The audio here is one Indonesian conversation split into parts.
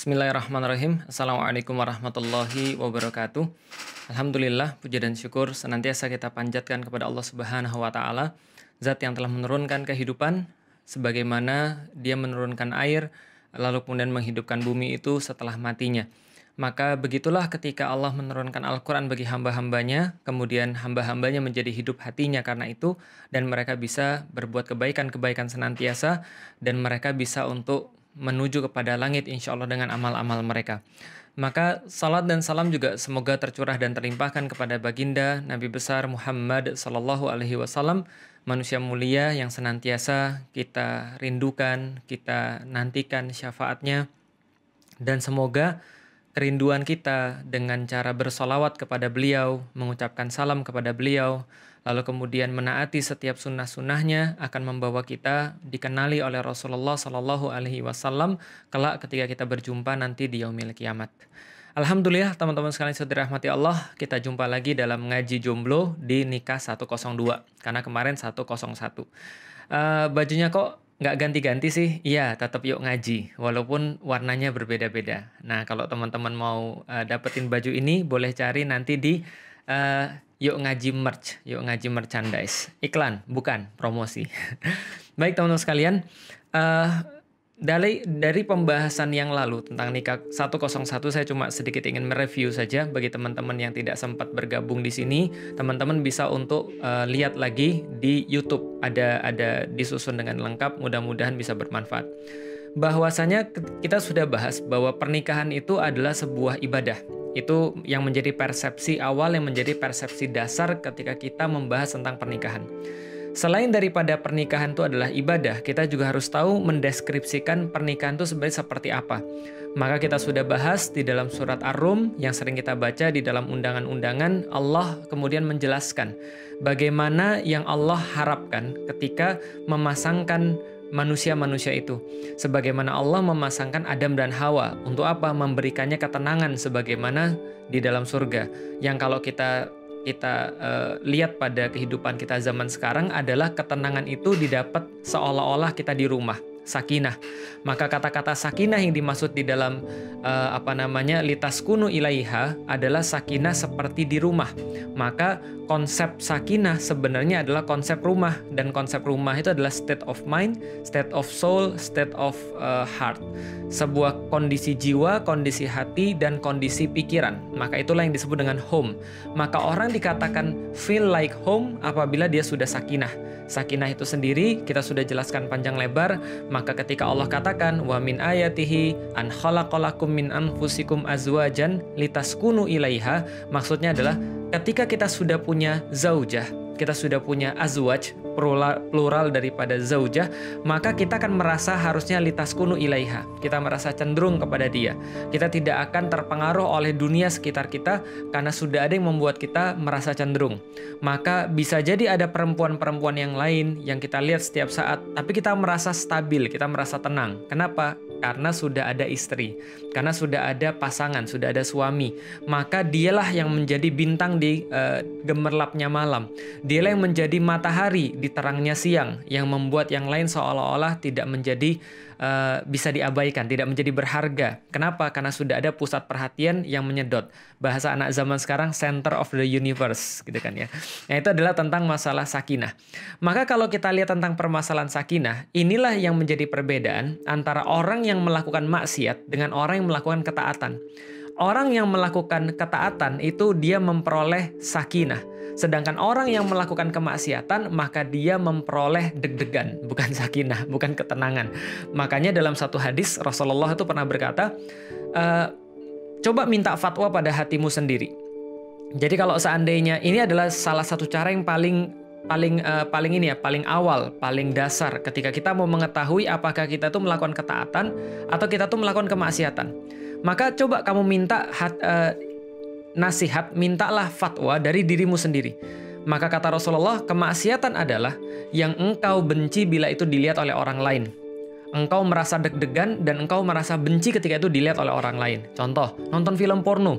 Bismillahirrahmanirrahim. Assalamualaikum warahmatullahi wabarakatuh. Alhamdulillah, puja dan syukur senantiasa kita panjatkan kepada Allah Subhanahu wa taala, zat yang telah menurunkan kehidupan sebagaimana Dia menurunkan air lalu kemudian menghidupkan bumi itu setelah matinya. Maka begitulah ketika Allah menurunkan Al-Quran bagi hamba-hambanya, kemudian hamba-hambanya menjadi hidup hatinya karena itu, dan mereka bisa berbuat kebaikan-kebaikan senantiasa, dan mereka bisa untuk menuju kepada langit insya Allah dengan amal-amal mereka. Maka salat dan salam juga semoga tercurah dan terlimpahkan kepada baginda Nabi besar Muhammad Sallallahu Alaihi Wasallam, manusia mulia yang senantiasa kita rindukan, kita nantikan syafaatnya, dan semoga kerinduan kita dengan cara bersolawat kepada beliau, mengucapkan salam kepada beliau, lalu kemudian menaati setiap sunnah-sunnahnya akan membawa kita dikenali oleh Rasulullah Shallallahu Alaihi Wasallam kelak ketika kita berjumpa nanti di yaumil kiamat. Alhamdulillah teman-teman sekalian sudah rahmati Allah kita jumpa lagi dalam ngaji jomblo di nikah 102 karena kemarin 101 uh, bajunya kok nggak ganti-ganti sih? Iya tetap yuk ngaji walaupun warnanya berbeda-beda. Nah kalau teman-teman mau uh, dapetin baju ini boleh cari nanti di uh, yuk ngaji merch, yuk ngaji merchandise. Iklan, bukan promosi. Baik teman-teman sekalian, uh, dari dari pembahasan yang lalu tentang nikah 101 saya cuma sedikit ingin mereview saja bagi teman-teman yang tidak sempat bergabung di sini teman-teman bisa untuk uh, lihat lagi di YouTube ada ada disusun dengan lengkap mudah-mudahan bisa bermanfaat bahwasanya kita sudah bahas bahwa pernikahan itu adalah sebuah ibadah itu yang menjadi persepsi awal yang menjadi persepsi dasar ketika kita membahas tentang pernikahan. Selain daripada pernikahan itu adalah ibadah, kita juga harus tahu mendeskripsikan pernikahan itu sebenarnya seperti apa. Maka kita sudah bahas di dalam surat Ar-Rum yang sering kita baca di dalam undangan-undangan, Allah kemudian menjelaskan bagaimana yang Allah harapkan ketika memasangkan manusia-manusia itu. Sebagaimana Allah memasangkan Adam dan Hawa untuk apa? Memberikannya ketenangan sebagaimana di dalam surga. Yang kalau kita kita uh, lihat pada kehidupan kita zaman sekarang adalah ketenangan itu didapat seolah-olah kita di rumah sakinah. Maka kata-kata sakinah yang dimaksud di dalam uh, apa namanya litas kunu ilaiha adalah sakinah seperti di rumah. Maka konsep sakinah sebenarnya adalah konsep rumah dan konsep rumah itu adalah state of mind, state of soul, state of uh, heart. Sebuah kondisi jiwa, kondisi hati dan kondisi pikiran. Maka itulah yang disebut dengan home. Maka orang dikatakan feel like home apabila dia sudah sakinah Sakinah itu sendiri kita sudah jelaskan panjang lebar, maka ketika Allah katakan wa min ayatihi an khalaqalakum min anfusikum azwajan litaskunu ilaiha, maksudnya adalah ketika kita sudah punya zaujah, kita sudah punya azwaj, plural, daripada zaujah, maka kita akan merasa harusnya litas kunu ilaiha. Kita merasa cenderung kepada dia. Kita tidak akan terpengaruh oleh dunia sekitar kita karena sudah ada yang membuat kita merasa cenderung. Maka bisa jadi ada perempuan-perempuan yang lain yang kita lihat setiap saat, tapi kita merasa stabil, kita merasa tenang. Kenapa? Karena sudah ada istri, karena sudah ada pasangan, sudah ada suami. Maka dialah yang menjadi bintang di uh, gemerlapnya malam. Dialah yang menjadi matahari di terangnya siang yang membuat yang lain seolah-olah tidak menjadi uh, bisa diabaikan, tidak menjadi berharga. Kenapa? Karena sudah ada pusat perhatian yang menyedot. Bahasa anak zaman sekarang center of the universe gitu kan ya. Nah, itu adalah tentang masalah sakinah. Maka kalau kita lihat tentang permasalahan sakinah, inilah yang menjadi perbedaan antara orang yang melakukan maksiat dengan orang yang melakukan ketaatan. Orang yang melakukan ketaatan itu dia memperoleh sakinah. Sedangkan orang yang melakukan kemaksiatan maka dia memperoleh deg-degan, bukan sakinah, bukan ketenangan. Makanya dalam satu hadis Rasulullah itu pernah berkata, e, coba minta fatwa pada hatimu sendiri. Jadi kalau seandainya ini adalah salah satu cara yang paling paling uh, paling ini ya paling awal paling dasar ketika kita mau mengetahui apakah kita tuh melakukan ketaatan atau kita tuh melakukan kemaksiatan maka coba kamu minta hat, uh, nasihat, mintalah fatwa dari dirimu sendiri. Maka kata Rasulullah, kemaksiatan adalah yang engkau benci bila itu dilihat oleh orang lain. Engkau merasa deg-degan dan engkau merasa benci ketika itu dilihat oleh orang lain. Contoh, nonton film porno.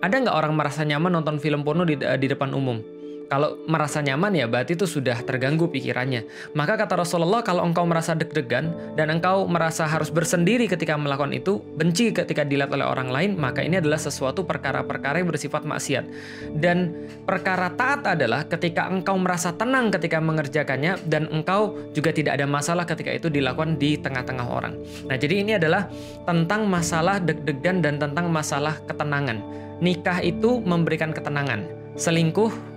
Ada nggak orang merasa nyaman nonton film porno di, di depan umum? Kalau merasa nyaman ya berarti itu sudah terganggu pikirannya. Maka kata Rasulullah kalau engkau merasa deg-degan dan engkau merasa harus bersendiri ketika melakukan itu, benci ketika dilihat oleh orang lain, maka ini adalah sesuatu perkara-perkara yang bersifat maksiat. Dan perkara taat adalah ketika engkau merasa tenang ketika mengerjakannya dan engkau juga tidak ada masalah ketika itu dilakukan di tengah-tengah orang. Nah, jadi ini adalah tentang masalah deg-degan dan tentang masalah ketenangan. Nikah itu memberikan ketenangan. Selingkuh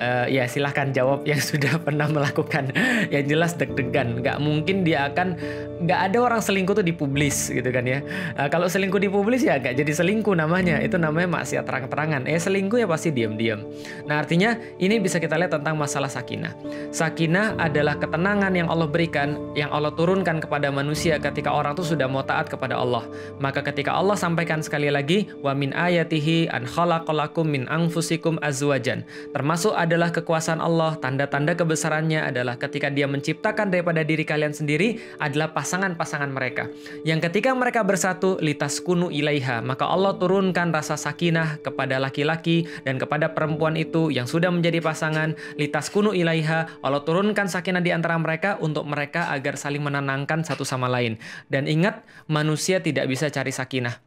uh, ya silahkan jawab yang sudah pernah melakukan. Yang jelas deg-degan. Nggak mungkin dia akan nggak ada orang selingkuh tuh dipublis gitu kan ya. Uh, kalau selingkuh dipublis ya nggak jadi selingkuh namanya. Itu namanya maksiat terang-terangan. Eh selingkuh ya pasti diam-diam. Nah artinya ini bisa kita lihat tentang masalah sakinah. Sakinah adalah ketenangan yang Allah berikan yang Allah turunkan kepada manusia ketika orang tuh sudah mau taat kepada Allah. Maka ketika Allah sampaikan sekali lagi wa min ayatihi an khalaqalakum min anfusikum azwajan. Termasuk adalah kekuasaan Allah, tanda-tanda kebesarannya adalah ketika dia menciptakan daripada diri kalian sendiri adalah pasangan-pasangan mereka. Yang ketika mereka bersatu, litas kunu ilaiha, maka Allah turunkan rasa sakinah kepada laki-laki dan kepada perempuan itu yang sudah menjadi pasangan, litas kunu ilaiha, Allah turunkan sakinah di antara mereka untuk mereka agar saling menenangkan satu sama lain. Dan ingat, manusia tidak bisa cari sakinah.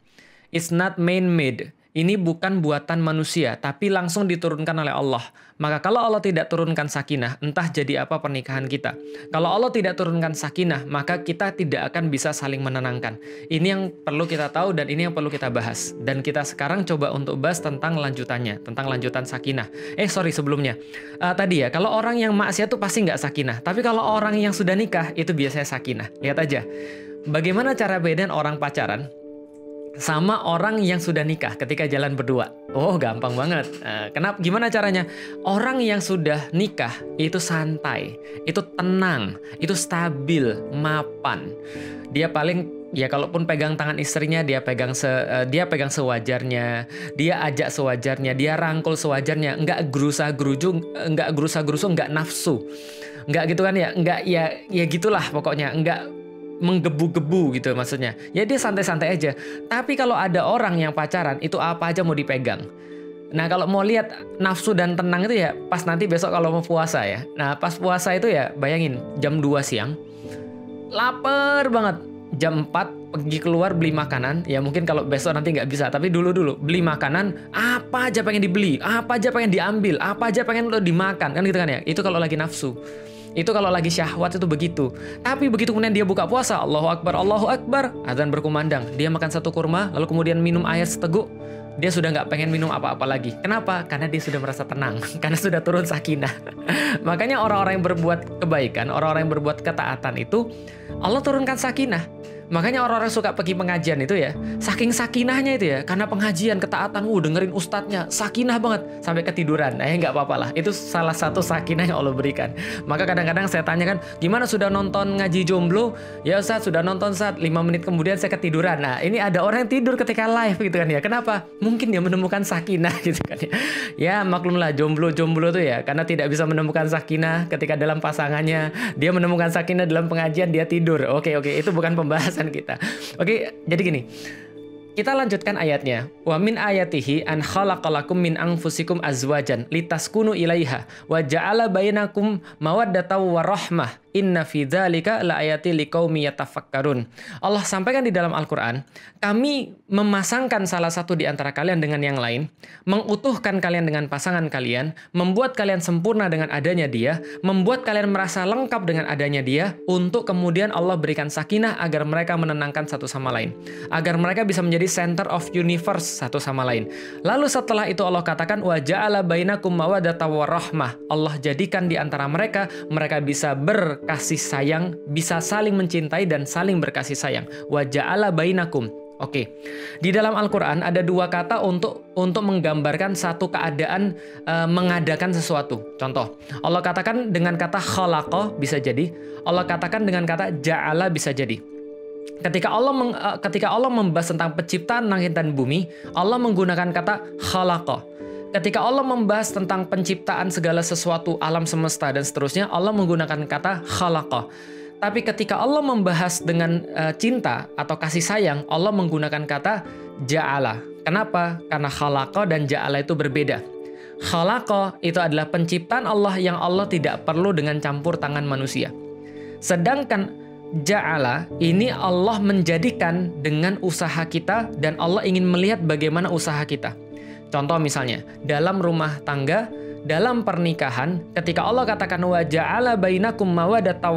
It's not man-made. Ini bukan buatan manusia, tapi langsung diturunkan oleh Allah. Maka kalau Allah tidak turunkan sakinah, entah jadi apa pernikahan kita. Kalau Allah tidak turunkan sakinah, maka kita tidak akan bisa saling menenangkan. Ini yang perlu kita tahu dan ini yang perlu kita bahas. Dan kita sekarang coba untuk bahas tentang lanjutannya, tentang lanjutan sakinah. Eh sorry sebelumnya, uh, tadi ya, kalau orang yang maksiat itu pasti nggak sakinah. Tapi kalau orang yang sudah nikah, itu biasanya sakinah. Lihat aja. Bagaimana cara bedain orang pacaran sama orang yang sudah nikah ketika jalan berdua. Oh, gampang banget. Nah, kenapa? Gimana caranya? Orang yang sudah nikah itu santai, itu tenang, itu stabil, mapan. Dia paling ya kalaupun pegang tangan istrinya dia pegang se uh, dia pegang sewajarnya dia ajak sewajarnya dia rangkul sewajarnya nggak gerusa geruju nggak gerusa gerusu nggak nafsu nggak gitu kan ya nggak ya ya gitulah pokoknya nggak menggebu-gebu gitu maksudnya. Ya dia santai-santai aja. Tapi kalau ada orang yang pacaran itu apa aja mau dipegang. Nah kalau mau lihat nafsu dan tenang itu ya pas nanti besok kalau mau puasa ya. Nah pas puasa itu ya bayangin jam 2 siang. Lapar banget. Jam 4 pergi keluar beli makanan. Ya mungkin kalau besok nanti nggak bisa. Tapi dulu-dulu beli makanan. Apa aja pengen dibeli. Apa aja pengen diambil. Apa aja pengen lo dimakan. Kan gitu kan ya. Itu kalau lagi nafsu. Itu kalau lagi syahwat itu begitu. Tapi begitu kemudian dia buka puasa, Allahu Akbar, Allahu Akbar, azan berkumandang. Dia makan satu kurma, lalu kemudian minum air seteguk. Dia sudah nggak pengen minum apa-apa lagi. Kenapa? Karena dia sudah merasa tenang. Karena sudah turun sakinah. Makanya orang-orang yang berbuat kebaikan, orang-orang yang berbuat ketaatan itu, Allah turunkan sakinah. Makanya orang-orang suka pergi pengajian itu ya, saking sakinahnya itu ya, karena pengajian ketaatan, uh dengerin ustadznya, sakinah banget sampai ketiduran. Ya nggak apa-apa lah. Itu salah satu sakinah yang Allah berikan. Maka kadang-kadang saya tanya kan, gimana sudah nonton ngaji jomblo? Ya Ustaz, sudah nonton saat 5 menit kemudian saya ketiduran. Nah, ini ada orang yang tidur ketika live gitu kan ya. Kenapa? Mungkin dia menemukan sakinah gitu kan ya. Ya maklumlah jomblo-jomblo tuh ya, karena tidak bisa menemukan sakinah ketika dalam pasangannya. Dia menemukan sakinah dalam pengajian, dia tidur. Oke, oke, itu bukan pembahasan pembahasan kita. Oke, jadi gini. Kita lanjutkan ayatnya. Wa min ayatihi an khalaqalakum min anfusikum azwajan litaskunu ilaiha wa ja'ala bainakum mawaddatan wa rahmah Inna fi dzalika laayati liqaumi yatafakkarun. Allah sampaikan di dalam Al-Qur'an, kami memasangkan salah satu di antara kalian dengan yang lain, mengutuhkan kalian dengan pasangan kalian, membuat kalian sempurna dengan adanya dia, membuat kalian merasa lengkap dengan adanya dia, untuk kemudian Allah berikan sakinah agar mereka menenangkan satu sama lain, agar mereka bisa menjadi center of universe satu sama lain. Lalu setelah itu Allah katakan wa ja'ala bainakum mawaddata. Allah jadikan di antara mereka mereka bisa ber berkasih sayang, bisa saling mencintai dan saling berkasih sayang. Waja'ala bainakum. Oke, di dalam Al-Quran ada dua kata untuk untuk menggambarkan satu keadaan e, mengadakan sesuatu. Contoh, Allah katakan dengan kata khalaqa bisa jadi, Allah katakan dengan kata ja'ala bisa jadi. Ketika Allah meng, e, ketika Allah membahas tentang penciptaan langit dan bumi, Allah menggunakan kata khalaqa. Ketika Allah membahas tentang penciptaan segala sesuatu alam semesta dan seterusnya, Allah menggunakan kata khalaqah. Tapi ketika Allah membahas dengan uh, cinta atau kasih sayang, Allah menggunakan kata ja'ala. Kenapa? Karena khalaqa dan ja'ala itu berbeda. Khalaqa itu adalah penciptaan Allah yang Allah tidak perlu dengan campur tangan manusia. Sedangkan ja'ala ini Allah menjadikan dengan usaha kita dan Allah ingin melihat bagaimana usaha kita. Contoh misalnya, dalam rumah tangga dalam pernikahan ketika Allah katakan wa ja'ala bainakum mawaddatan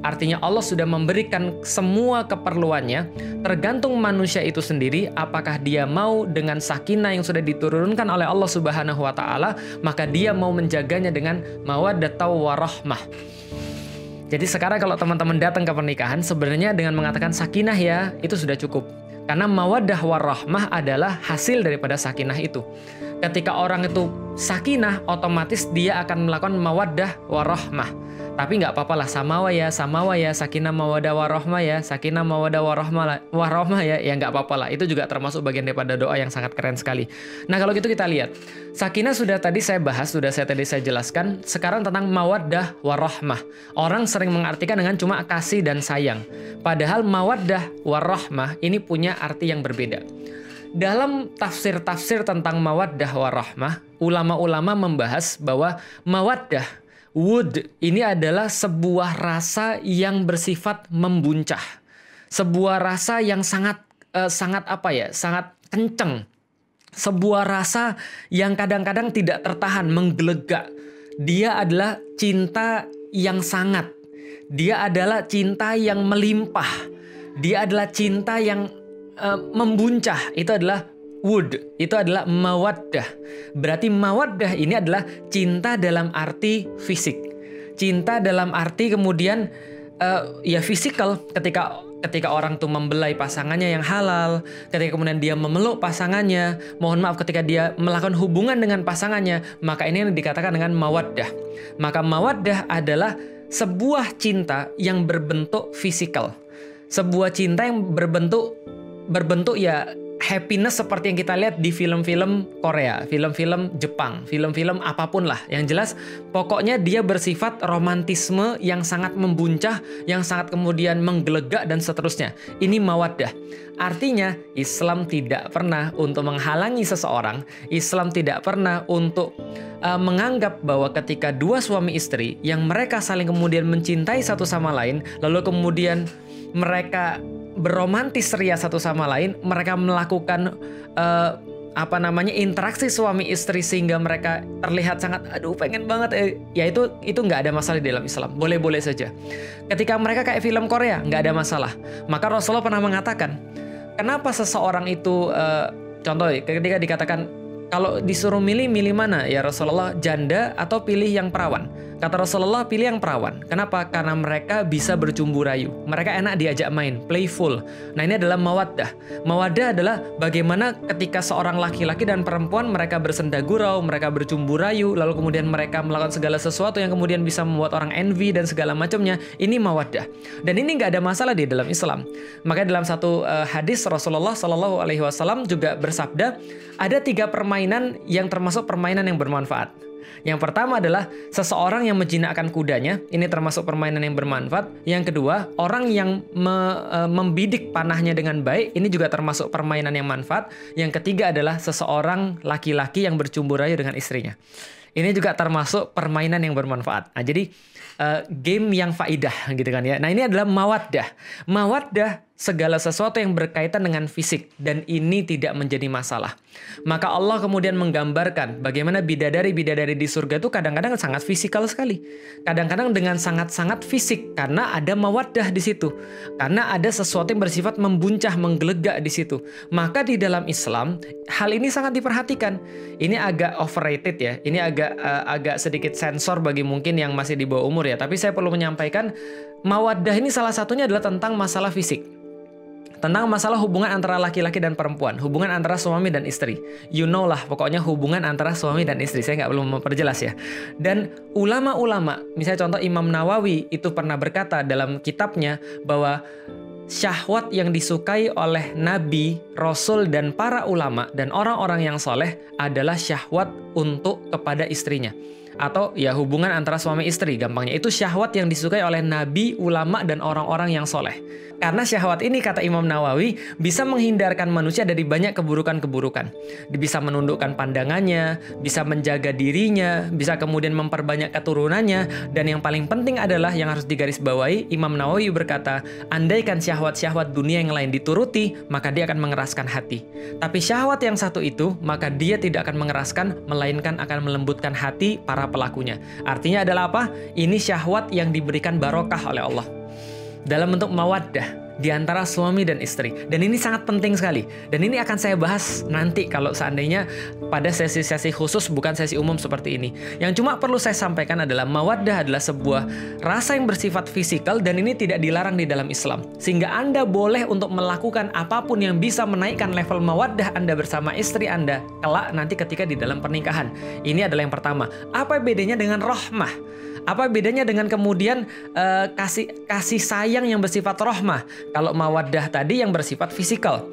artinya Allah sudah memberikan semua keperluannya tergantung manusia itu sendiri apakah dia mau dengan sakinah yang sudah diturunkan oleh Allah Subhanahu wa taala maka dia mau menjaganya dengan mawaddatan jadi sekarang kalau teman-teman datang ke pernikahan sebenarnya dengan mengatakan sakinah ya itu sudah cukup karena mawaddah warahmah adalah hasil daripada sakinah itu. Ketika orang itu sakinah, otomatis dia akan melakukan mawaddah warahmah. Tapi nggak apa-apa lah samawa ya, samawa ya, sakinah mawadah warohmah ya, sakinah mawadah warohmah warohmah ya, ya nggak apa-apa lah. Itu juga termasuk bagian daripada doa yang sangat keren sekali. Nah kalau gitu kita lihat, sakinah sudah tadi saya bahas, sudah saya tadi saya jelaskan. Sekarang tentang mawaddah warohmah. Orang sering mengartikan dengan cuma kasih dan sayang. Padahal mawaddah warohmah ini punya arti yang berbeda. Dalam tafsir-tafsir tentang mawaddah warahmah, ulama-ulama membahas bahwa mawaddah Wood ini adalah sebuah rasa yang bersifat membuncah. Sebuah rasa yang sangat uh, sangat apa ya? Sangat kenceng. Sebuah rasa yang kadang-kadang tidak tertahan, menggelegak. Dia adalah cinta yang sangat. Dia adalah cinta yang melimpah. Dia adalah cinta yang uh, membuncah. Itu adalah Wood itu adalah mawaddah. Berarti mawaddah ini adalah cinta dalam arti fisik. Cinta dalam arti kemudian uh, ya fisikal ketika ketika orang tuh membelai pasangannya yang halal, ketika kemudian dia memeluk pasangannya, mohon maaf ketika dia melakukan hubungan dengan pasangannya, maka ini yang dikatakan dengan mawaddah. Maka mawaddah adalah sebuah cinta yang berbentuk fisikal. Sebuah cinta yang berbentuk berbentuk ya happiness seperti yang kita lihat di film-film Korea, film-film Jepang, film-film apa pun lah. Yang jelas pokoknya dia bersifat romantisme yang sangat membuncah, yang sangat kemudian menggelegak dan seterusnya. Ini mawaddah. Artinya Islam tidak pernah untuk menghalangi seseorang, Islam tidak pernah untuk uh, menganggap bahwa ketika dua suami istri yang mereka saling kemudian mencintai satu sama lain, lalu kemudian mereka beromantis ria satu sama lain, mereka melakukan uh, apa namanya interaksi suami istri sehingga mereka terlihat sangat aduh pengen banget. Eh, ya itu itu nggak ada masalah di dalam Islam. Boleh boleh saja. Ketika mereka kayak film Korea nggak ada masalah. Maka Rasulullah pernah mengatakan kenapa seseorang itu uh, contoh ketika dikatakan kalau disuruh milih milih mana? Ya Rasulullah janda atau pilih yang perawan Kata Rasulullah pilih yang perawan. Kenapa? Karena mereka bisa bercumbu rayu. Mereka enak diajak main, playful. Nah ini adalah mawaddah. Mawaddah adalah bagaimana ketika seorang laki-laki dan perempuan mereka bersenda gurau, mereka bercumbu rayu, lalu kemudian mereka melakukan segala sesuatu yang kemudian bisa membuat orang envy dan segala macamnya. Ini mawaddah. Dan ini nggak ada masalah di dalam Islam. Makanya dalam satu uh, hadis Rasulullah Shallallahu Alaihi Wasallam juga bersabda, ada tiga permainan yang termasuk permainan yang bermanfaat. Yang pertama adalah seseorang yang menjinakkan kudanya, ini termasuk permainan yang bermanfaat. Yang kedua, orang yang me, e, membidik panahnya dengan baik, ini juga termasuk permainan yang manfaat. Yang ketiga adalah seseorang laki-laki yang bercumbu raya dengan istrinya. Ini juga termasuk permainan yang bermanfaat. Nah, jadi uh, game yang faidah gitu kan ya. Nah, ini adalah mawaddah. Mawaddah segala sesuatu yang berkaitan dengan fisik dan ini tidak menjadi masalah. Maka Allah kemudian menggambarkan bagaimana bidadari-bidadari di surga itu kadang-kadang sangat fisikal sekali. Kadang-kadang dengan sangat-sangat fisik karena ada mawaddah di situ. Karena ada sesuatu yang bersifat membuncah, menggelegak di situ. Maka di dalam Islam hal ini sangat diperhatikan. Ini agak overrated ya. Ini agak uh, agak sedikit sensor bagi mungkin yang masih di bawah umur ya. Tapi saya perlu menyampaikan mawaddah ini salah satunya adalah tentang masalah fisik tentang masalah hubungan antara laki-laki dan perempuan, hubungan antara suami dan istri. You know lah, pokoknya hubungan antara suami dan istri. Saya nggak perlu memperjelas ya. Dan ulama-ulama, misalnya contoh Imam Nawawi itu pernah berkata dalam kitabnya bahwa syahwat yang disukai oleh nabi, rasul, dan para ulama dan orang-orang yang soleh adalah syahwat untuk kepada istrinya. Atau ya hubungan antara suami istri gampangnya itu syahwat yang disukai oleh nabi, ulama dan orang-orang yang soleh. Karena syahwat ini kata Imam Nawawi bisa menghindarkan manusia dari banyak keburukan-keburukan. Bisa menundukkan pandangannya, bisa menjaga dirinya, bisa kemudian memperbanyak keturunannya dan yang paling penting adalah yang harus digarisbawahi Imam Nawawi berkata, andaikan syahwat-syahwat dunia yang lain dituruti, maka dia akan mengeraskan hati. Tapi syahwat yang satu itu, maka dia tidak akan mengeraskan melainkan akan melembutkan hati para pelakunya. Artinya adalah apa? Ini syahwat yang diberikan barokah oleh Allah dalam bentuk mawaddah di antara suami dan istri. Dan ini sangat penting sekali. Dan ini akan saya bahas nanti kalau seandainya pada sesi-sesi khusus bukan sesi umum seperti ini. Yang cuma perlu saya sampaikan adalah mawaddah adalah sebuah rasa yang bersifat fisikal dan ini tidak dilarang di dalam Islam. Sehingga Anda boleh untuk melakukan apa pun yang bisa menaikkan level mawaddah Anda bersama istri Anda kelak nanti ketika di dalam pernikahan. Ini adalah yang pertama. Apa bedanya dengan rahmah? Apa bedanya dengan kemudian uh, kasih kasih sayang yang bersifat rohmah? Kalau mawaddah tadi yang bersifat fisikal.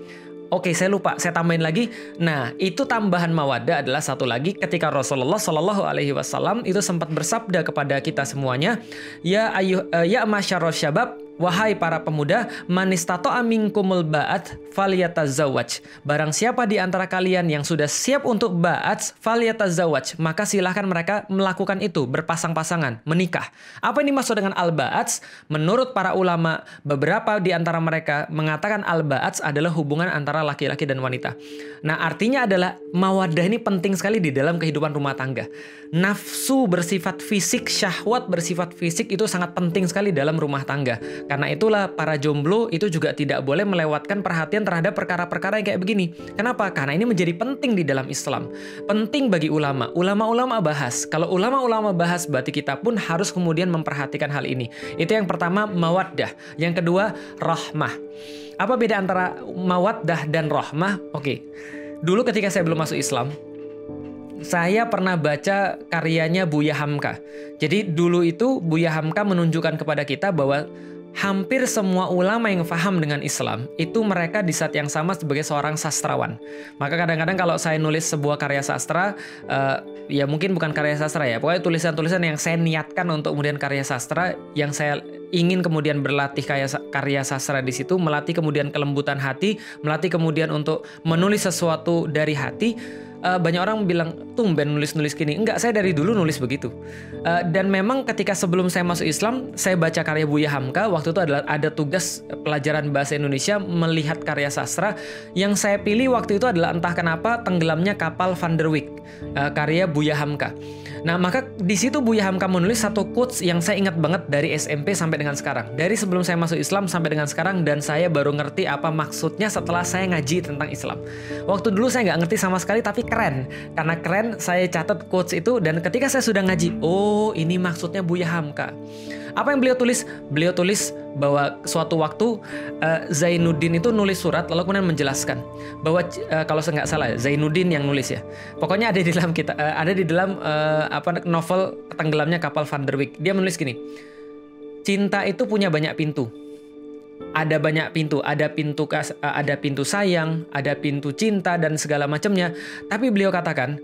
Oke, saya lupa. Saya tambahin lagi. Nah, itu tambahan mawaddah adalah satu lagi ketika Rasulullah Shallallahu Alaihi Wasallam itu sempat bersabda kepada kita semuanya, ya ayuh, uh, ya masyarakat syabab, Wahai para pemuda, manistato amingkumul ba'at falyatazawaj. Barang siapa di antara kalian yang sudah siap untuk ba'at falyatazawaj, maka silahkan mereka melakukan itu, berpasang-pasangan, menikah. Apa ini maksud dengan al-ba'at? Menurut para ulama, beberapa di antara mereka mengatakan al-ba'at adalah hubungan antara laki-laki dan wanita. Nah, artinya adalah mawadah ini penting sekali di dalam kehidupan rumah tangga. Nafsu bersifat fisik, syahwat bersifat fisik itu sangat penting sekali dalam rumah tangga karena itulah para jomblo itu juga tidak boleh melewatkan perhatian terhadap perkara-perkara yang kayak begini. Kenapa? Karena ini menjadi penting di dalam Islam. Penting bagi ulama. Ulama-ulama bahas. Kalau ulama-ulama bahas, berarti kita pun harus kemudian memperhatikan hal ini. Itu yang pertama, mawaddah. Yang kedua, rahmah. Apa beda antara mawaddah dan rahmah? Oke. Dulu ketika saya belum masuk Islam, saya pernah baca karyanya Buya Hamka. Jadi dulu itu Buya Hamka menunjukkan kepada kita bahwa hampir semua ulama yang faham dengan Islam itu mereka di saat yang sama sebagai seorang sastrawan. Maka kadang-kadang kalau saya nulis sebuah karya sastra, uh, ya mungkin bukan karya sastra ya, pokoknya tulisan-tulisan yang saya niatkan untuk kemudian karya sastra yang saya ingin kemudian berlatih karya, karya sastra di situ, melatih kemudian kelembutan hati, melatih kemudian untuk menulis sesuatu dari hati uh, banyak orang bilang tumben nulis-nulis gini. Enggak, saya dari dulu nulis begitu. Uh, dan memang ketika sebelum saya masuk Islam, saya baca karya Buya Hamka. Waktu itu adalah ada tugas pelajaran bahasa Indonesia melihat karya sastra. Yang saya pilih waktu itu adalah entah kenapa tenggelamnya kapal Van der Wijk, uh, karya Buya Hamka. Nah, maka di situ Buya Hamka menulis satu quotes yang saya ingat banget dari SMP sampai dengan sekarang. Dari sebelum saya masuk Islam sampai dengan sekarang dan saya baru ngerti apa maksudnya setelah saya ngaji tentang Islam. Waktu dulu saya nggak ngerti sama sekali tapi keren. Karena keren saya catat quotes itu dan ketika saya sudah ngaji, oh ini maksudnya Buya Hamka. Apa yang beliau tulis? Beliau tulis bahwa suatu waktu uh, Zainuddin itu nulis surat lalu kemudian menjelaskan bahwa uh, kalau saya nggak salah Zainuddin yang nulis ya. Pokoknya ada di dalam kita uh, ada di dalam uh, apa novel tenggelamnya kapal Van der Wijk. Dia menulis gini. Cinta itu punya banyak pintu. Ada banyak pintu, ada pintu kas, ada pintu sayang, ada pintu cinta dan segala macamnya. Tapi beliau katakan,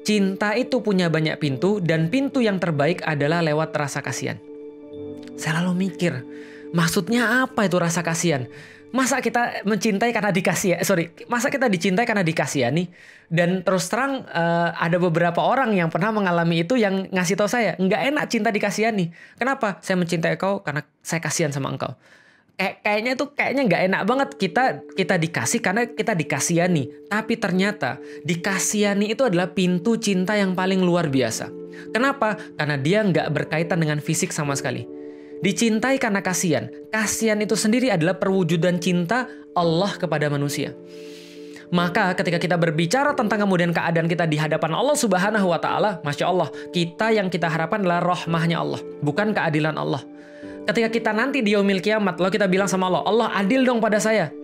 cinta itu punya banyak pintu dan pintu yang terbaik adalah lewat rasa kasihan. Saya lalu mikir, maksudnya apa itu rasa kasihan? Masa kita mencintai karena dikasih ya? Sorry, masa kita dicintai karena dikasihani? Dan terus terang uh, ada beberapa orang yang pernah mengalami itu yang ngasih tahu saya nggak enak cinta dikasihani. Kenapa? Saya mencintai kau karena saya kasihan sama engkau. Kayak kayaknya tuh kayaknya nggak enak banget kita kita dikasih karena kita dikasihani. Tapi ternyata dikasihani itu adalah pintu cinta yang paling luar biasa. Kenapa? Karena dia nggak berkaitan dengan fisik sama sekali Dicintai karena kasihan. Kasihan itu sendiri adalah perwujudan cinta Allah kepada manusia. Maka ketika kita berbicara tentang kemudian keadaan kita di hadapan Allah Subhanahu wa taala, Masya Allah, kita yang kita harapkan adalah rahmahnya Allah, bukan keadilan Allah. Ketika kita nanti di yaumil kiamat, lalu kita bilang sama Allah, Allah adil dong pada saya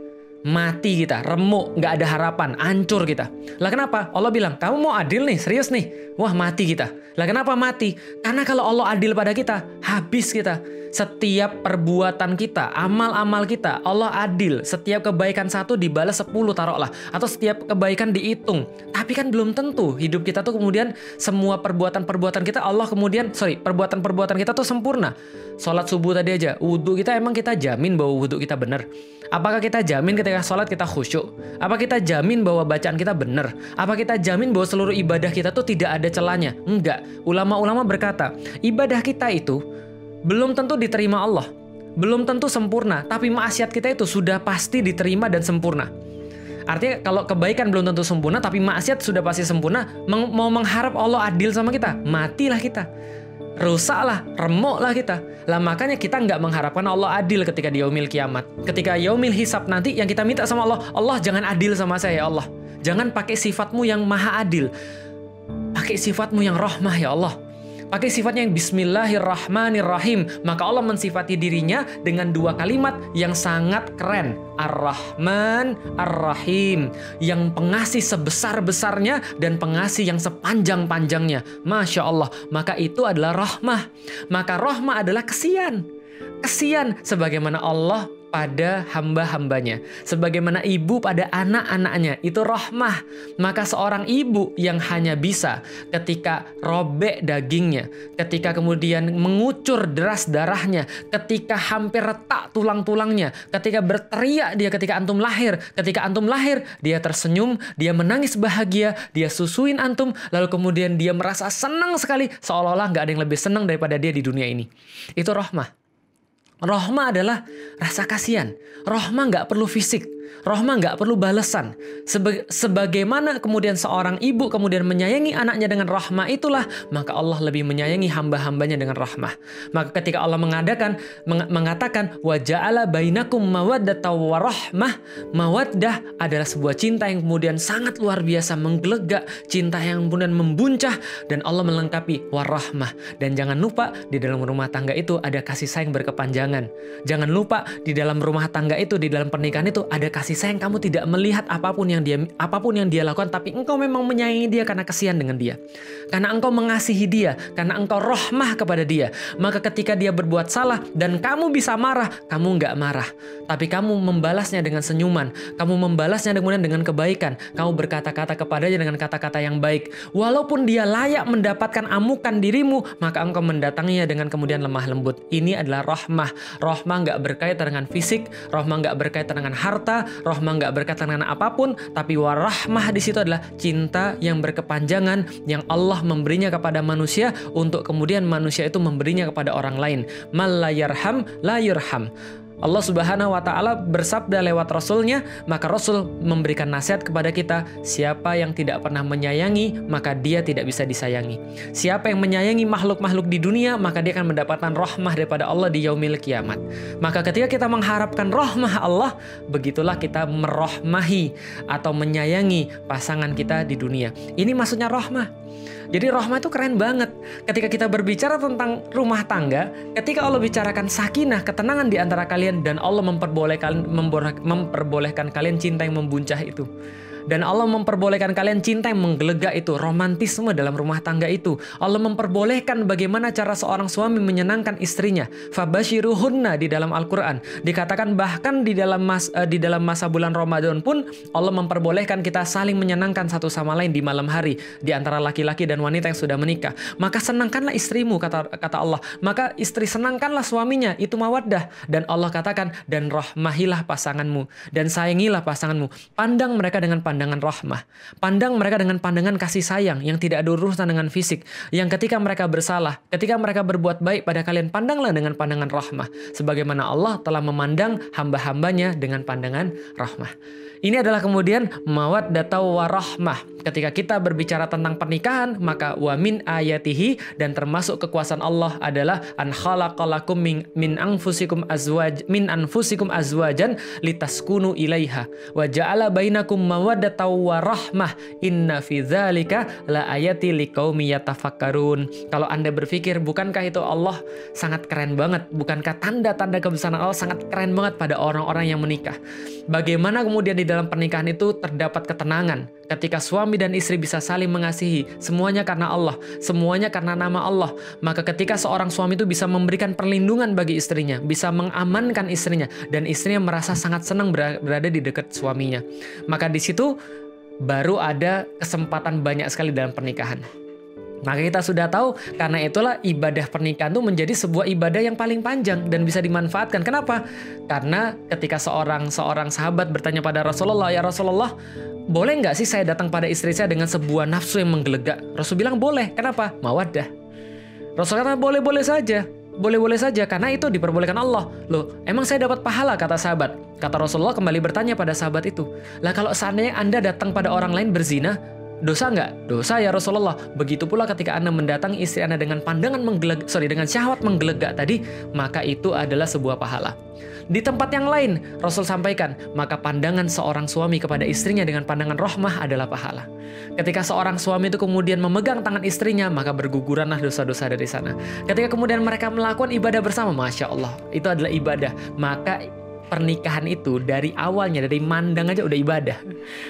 mati kita, remuk, nggak ada harapan, hancur kita. Lah kenapa? Allah bilang, kamu mau adil nih, serius nih. Wah mati kita. Lah kenapa mati? Karena kalau Allah adil pada kita, habis kita. Setiap perbuatan kita, amal-amal kita, Allah adil. Setiap kebaikan satu dibalas sepuluh taruhlah. Atau setiap kebaikan dihitung. Tapi kan belum tentu hidup kita tuh kemudian semua perbuatan-perbuatan kita Allah kemudian sorry perbuatan-perbuatan kita tuh sempurna. Sholat subuh tadi aja, wudhu kita emang kita jamin bahwa wudhu kita benar. Apakah kita jamin ketika sholat kita khusyuk? Apa kita jamin bahwa bacaan kita benar? Apa kita jamin bahwa seluruh ibadah kita tuh tidak ada celahnya? Enggak. Ulama-ulama berkata, ibadah kita itu belum tentu diterima Allah. Belum tentu sempurna, tapi maksiat kita itu sudah pasti diterima dan sempurna. Artinya kalau kebaikan belum tentu sempurna tapi maksiat sudah pasti sempurna, meng mau mengharap Allah adil sama kita, matilah kita. Rusaklah, remuklah kita. Lah makanya kita nggak mengharapkan Allah adil ketika di yaumil kiamat. Ketika yaumil hisab nanti yang kita minta sama Allah, Allah jangan adil sama saya ya Allah. Jangan pakai sifatmu yang maha adil. Pakai sifatmu yang rahmah ya Allah pakai sifatnya yang Bismillahirrahmanirrahim. Maka Allah mensifati dirinya dengan dua kalimat yang sangat keren. Ar-Rahman, Ar-Rahim. Yang pengasih sebesar-besarnya dan pengasih yang sepanjang-panjangnya. Masya Allah. Maka itu adalah rahmah. Maka rahmah adalah kesian. Kesian sebagaimana Allah pada hamba-hambanya. Sebagaimana ibu pada anak-anaknya. Itu rahmah. Maka seorang ibu yang hanya bisa ketika robek dagingnya. Ketika kemudian mengucur deras darahnya. Ketika hampir retak tulang-tulangnya. Ketika berteriak dia ketika antum lahir. Ketika antum lahir dia tersenyum. Dia menangis bahagia. Dia susuin antum. Lalu kemudian dia merasa senang sekali. Seolah-olah nggak ada yang lebih senang daripada dia di dunia ini. Itu rahmah. Rohma adalah rasa kasihan. Rohma nggak perlu fisik. Rohma nggak perlu balasan. Seba sebagaimana kemudian seorang ibu kemudian menyayangi anaknya dengan rahmah itulah, maka Allah lebih menyayangi hamba-hambanya dengan rahmah. Maka ketika Allah mengadakan meng mengatakan waja'ala bainakum mawaddata wa rahmah, mawaddah adalah sebuah cinta yang kemudian sangat luar biasa menggelegak, cinta yang kemudian membuncah dan Allah melengkapi warahmah. Dan jangan lupa di dalam rumah tangga itu ada kasih sayang berkepanjangan. Jangan lupa di dalam rumah tangga itu di dalam pernikahan itu ada kasih sayang kamu tidak melihat apa pun yang dia apa pun yang dia lakukan tapi engkau memang menyayangi dia karena kasihan dengan dia. Karena engkau mengasihi dia, karena engkau rohmah kepada dia. Maka ketika dia berbuat salah dan kamu bisa marah, kamu nggak marah. Tapi kamu membalasnya dengan senyuman. Kamu membalasnya kemudian dengan kebaikan. Kamu berkata-kata kepadanya dengan kata-kata yang baik. Walaupun dia layak mendapatkan amukan dirimu, maka engkau mendatanginya dengan kemudian lemah lembut. Ini adalah rohmah. Rohmah nggak berkaitan dengan fisik, rohmah nggak berkaitan dengan harta, Rohmah nggak berkaitan dengan apa pun, tapi warahmah di situ adalah cinta yang berkepanjangan yang Allah memberinya kepada manusia untuk kemudian manusia itu memberinya kepada orang lain. Mal la yarham la yurham. Allah Subhanahu wa taala bersabda lewat rasulnya, maka Rasul memberikan nasihat kepada kita, siapa yang tidak pernah menyayangi, maka dia tidak bisa disayangi. Siapa yang menyayangi makhluk-makhluk di dunia, maka dia akan mendapatkan rahmah daripada Allah di yaumil kiamat. Maka ketika kita mengharapkan rahmah Allah, begitulah kita merohmahi atau menyayangi pasangan kita di dunia. Ini maksudnya rahmah. Jadi rahmah itu keren banget. Ketika kita berbicara tentang rumah tangga, ketika Allah bicarakan sakinah, ketenangan di antara kalian dan Allah memperbolehkan memperbolehkan kalian cinta yang membuncah itu dan Allah memperbolehkan kalian cinta yang menggelegak itu, romantisme dalam rumah tangga itu. Allah memperbolehkan bagaimana cara seorang suami menyenangkan istrinya. Fabashiruhunna di dalam Al-Qur'an. Dikatakan bahkan di dalam mas, uh, di dalam masa bulan Ramadan pun Allah memperbolehkan kita saling menyenangkan satu sama lain di malam hari di antara laki-laki dan wanita yang sudah menikah. Maka senangkanlah istrimu kata kata Allah. Maka istri senangkanlah suaminya, itu mawaddah dan Allah katakan dan rahmahilah pasanganmu dan sayangilah pasanganmu. Pandang mereka dengan pandang pandangan rahmah. Pandang mereka dengan pandangan kasih sayang yang tidak ada urusan dengan fisik. Yang ketika mereka bersalah, ketika mereka berbuat baik pada kalian, pandanglah dengan pandangan rahmah. Sebagaimana Allah telah memandang hamba-hambanya dengan pandangan rahmah. Ini adalah kemudian mawad datau warahmah. Ketika kita berbicara tentang pernikahan, maka wa min ayatihi dan termasuk kekuasaan Allah adalah an khalaqalakum min, min anfusikum azwaj min anfusikum azwajan litaskunu ilaiha wa ja'ala bainakum mawaddatan wa rahmah inna fi dzalika la ayati liqaumi yatafakkarun. Kalau Anda berpikir bukankah itu Allah sangat keren banget? Bukankah tanda-tanda kebesaran Allah sangat keren banget pada orang-orang yang menikah? Bagaimana kemudian di dalam pernikahan itu terdapat ketenangan, Ketika suami dan istri bisa saling mengasihi, semuanya karena Allah, semuanya karena nama Allah, maka ketika seorang suami itu bisa memberikan perlindungan bagi istrinya, bisa mengamankan istrinya, dan istrinya merasa sangat senang berada di dekat suaminya. Maka di situ baru ada kesempatan banyak sekali dalam pernikahan. Maka kita sudah tahu karena itulah ibadah pernikahan itu menjadi sebuah ibadah yang paling panjang dan bisa dimanfaatkan. Kenapa? Karena ketika seorang seorang sahabat bertanya pada Rasulullah, ya Rasulullah, boleh nggak sih saya datang pada istri saya dengan sebuah nafsu yang menggelegak? Rasul bilang boleh. Kenapa? Mawadah. Rasul kata boleh-boleh saja. Boleh-boleh saja karena itu diperbolehkan Allah. Loh, emang saya dapat pahala kata sahabat. Kata Rasulullah kembali bertanya pada sahabat itu. Lah kalau seandainya Anda datang pada orang lain berzina, Dosa nggak? Dosa ya Rasulullah. Begitu pula ketika Anda mendatangi istri Anda dengan pandangan menggeleg, sorry dengan syahwat menggelegak tadi, maka itu adalah sebuah pahala. Di tempat yang lain, Rasul sampaikan, maka pandangan seorang suami kepada istrinya dengan pandangan rohmah adalah pahala. Ketika seorang suami itu kemudian memegang tangan istrinya, maka berguguranlah dosa-dosa dari sana. Ketika kemudian mereka melakukan ibadah bersama, Masya Allah, itu adalah ibadah. Maka pernikahan itu dari awalnya dari mandang aja udah ibadah.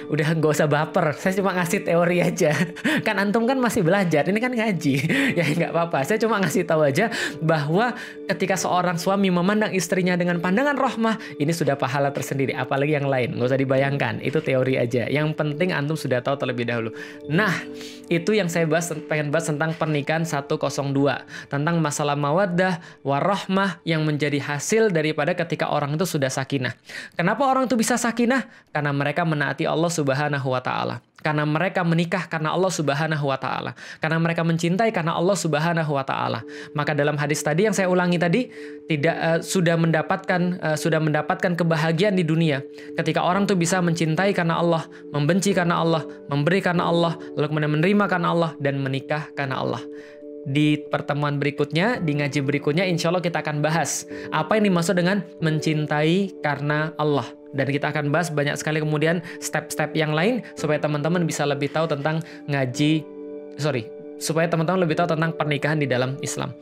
Udah nggak usah baper saya cuma ngasih teori aja. Kan antum kan masih belajar ini kan ngaji. Ya nggak apa-apa. Saya cuma ngasih tahu aja bahwa ketika seorang suami memandang istrinya dengan pandangan rohmah ini sudah pahala tersendiri apalagi yang lain. Nggak usah dibayangkan itu teori aja. Yang penting antum sudah tahu terlebih dahulu. Nah itu yang saya bahas pengen bahas tentang pernikahan 102 tentang masalah mawaddah warohmah yang menjadi hasil daripada ketika orang itu sudah ada sakinah. Kenapa orang itu bisa sakinah? Karena mereka menaati Allah Subhanahu wa taala. Karena mereka menikah karena Allah Subhanahu wa taala. Karena mereka mencintai karena Allah Subhanahu wa taala. Maka dalam hadis tadi yang saya ulangi tadi tidak uh, sudah mendapatkan uh, sudah mendapatkan kebahagiaan di dunia. Ketika orang tuh bisa mencintai karena Allah, membenci karena Allah, memberi karena Allah, lalu kemudian menerima karena Allah dan menikah karena Allah di pertemuan berikutnya, di ngaji berikutnya, insya Allah kita akan bahas apa yang dimaksud dengan mencintai karena Allah. Dan kita akan bahas banyak sekali kemudian step-step yang lain supaya teman-teman bisa lebih tahu tentang ngaji, sorry, supaya teman-teman lebih tahu tentang pernikahan di dalam Islam.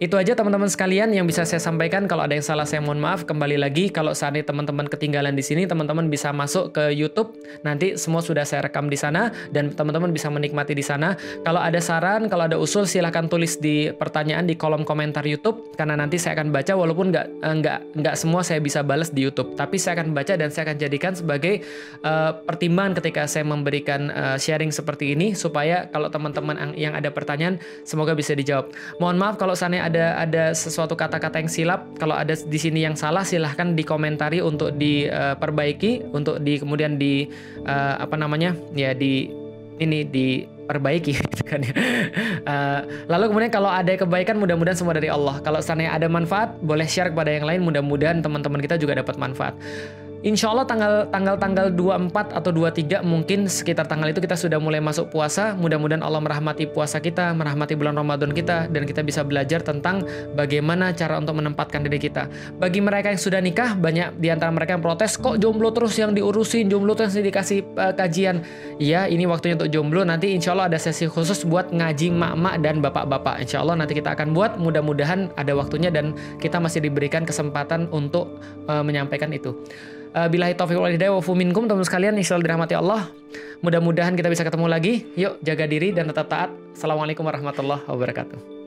Itu aja teman-teman sekalian yang bisa saya sampaikan. Kalau ada yang salah saya mohon maaf. Kembali lagi kalau ini teman-teman ketinggalan di sini, teman-teman bisa masuk ke YouTube. Nanti semua sudah saya rekam di sana dan teman-teman bisa menikmati di sana. Kalau ada saran, kalau ada usul silahkan tulis di pertanyaan di kolom komentar YouTube karena nanti saya akan baca walaupun nggak eh, nggak nggak semua saya bisa balas di YouTube, tapi saya akan baca dan saya akan jadikan sebagai uh, pertimbangan ketika saya memberikan uh, sharing seperti ini supaya kalau teman-teman yang ada pertanyaan semoga bisa dijawab. Mohon maaf kalau seandainya ada ada sesuatu kata-kata yang silap, kalau ada di sini yang salah silahkan dikomentari untuk diperbaiki, untuk di kemudian di uh, apa namanya ya di ini diperbaiki gitu kan ya. Uh, lalu kemudian kalau ada kebaikan mudah-mudahan semua dari Allah. Kalau seandainya ada manfaat boleh share kepada yang lain mudah-mudahan teman-teman kita juga dapat manfaat. Insya Allah tanggal tanggal tanggal 24 atau 23 mungkin sekitar tanggal itu kita sudah mulai masuk puasa. Mudah-mudahan Allah merahmati puasa kita, merahmati bulan Ramadan kita dan kita bisa belajar tentang bagaimana cara untuk menempatkan diri kita. Bagi mereka yang sudah nikah, banyak di antara mereka yang protes, kok jomblo terus yang diurusin, jomblo terus yang dikasih uh, kajian. Iya, ini waktunya untuk jomblo. Nanti insya Allah ada sesi khusus buat ngaji mak-mak dan bapak-bapak. Insya Allah nanti kita akan buat. Mudah-mudahan ada waktunya dan kita masih diberikan kesempatan untuk uh, menyampaikan itu. Uh, bilahi taufiq wal hidayah wa minkum teman-teman sekalian insyaallah dirahmati Allah. Mudah-mudahan kita bisa ketemu lagi. Yuk jaga diri dan tetap taat. Assalamualaikum warahmatullahi wabarakatuh.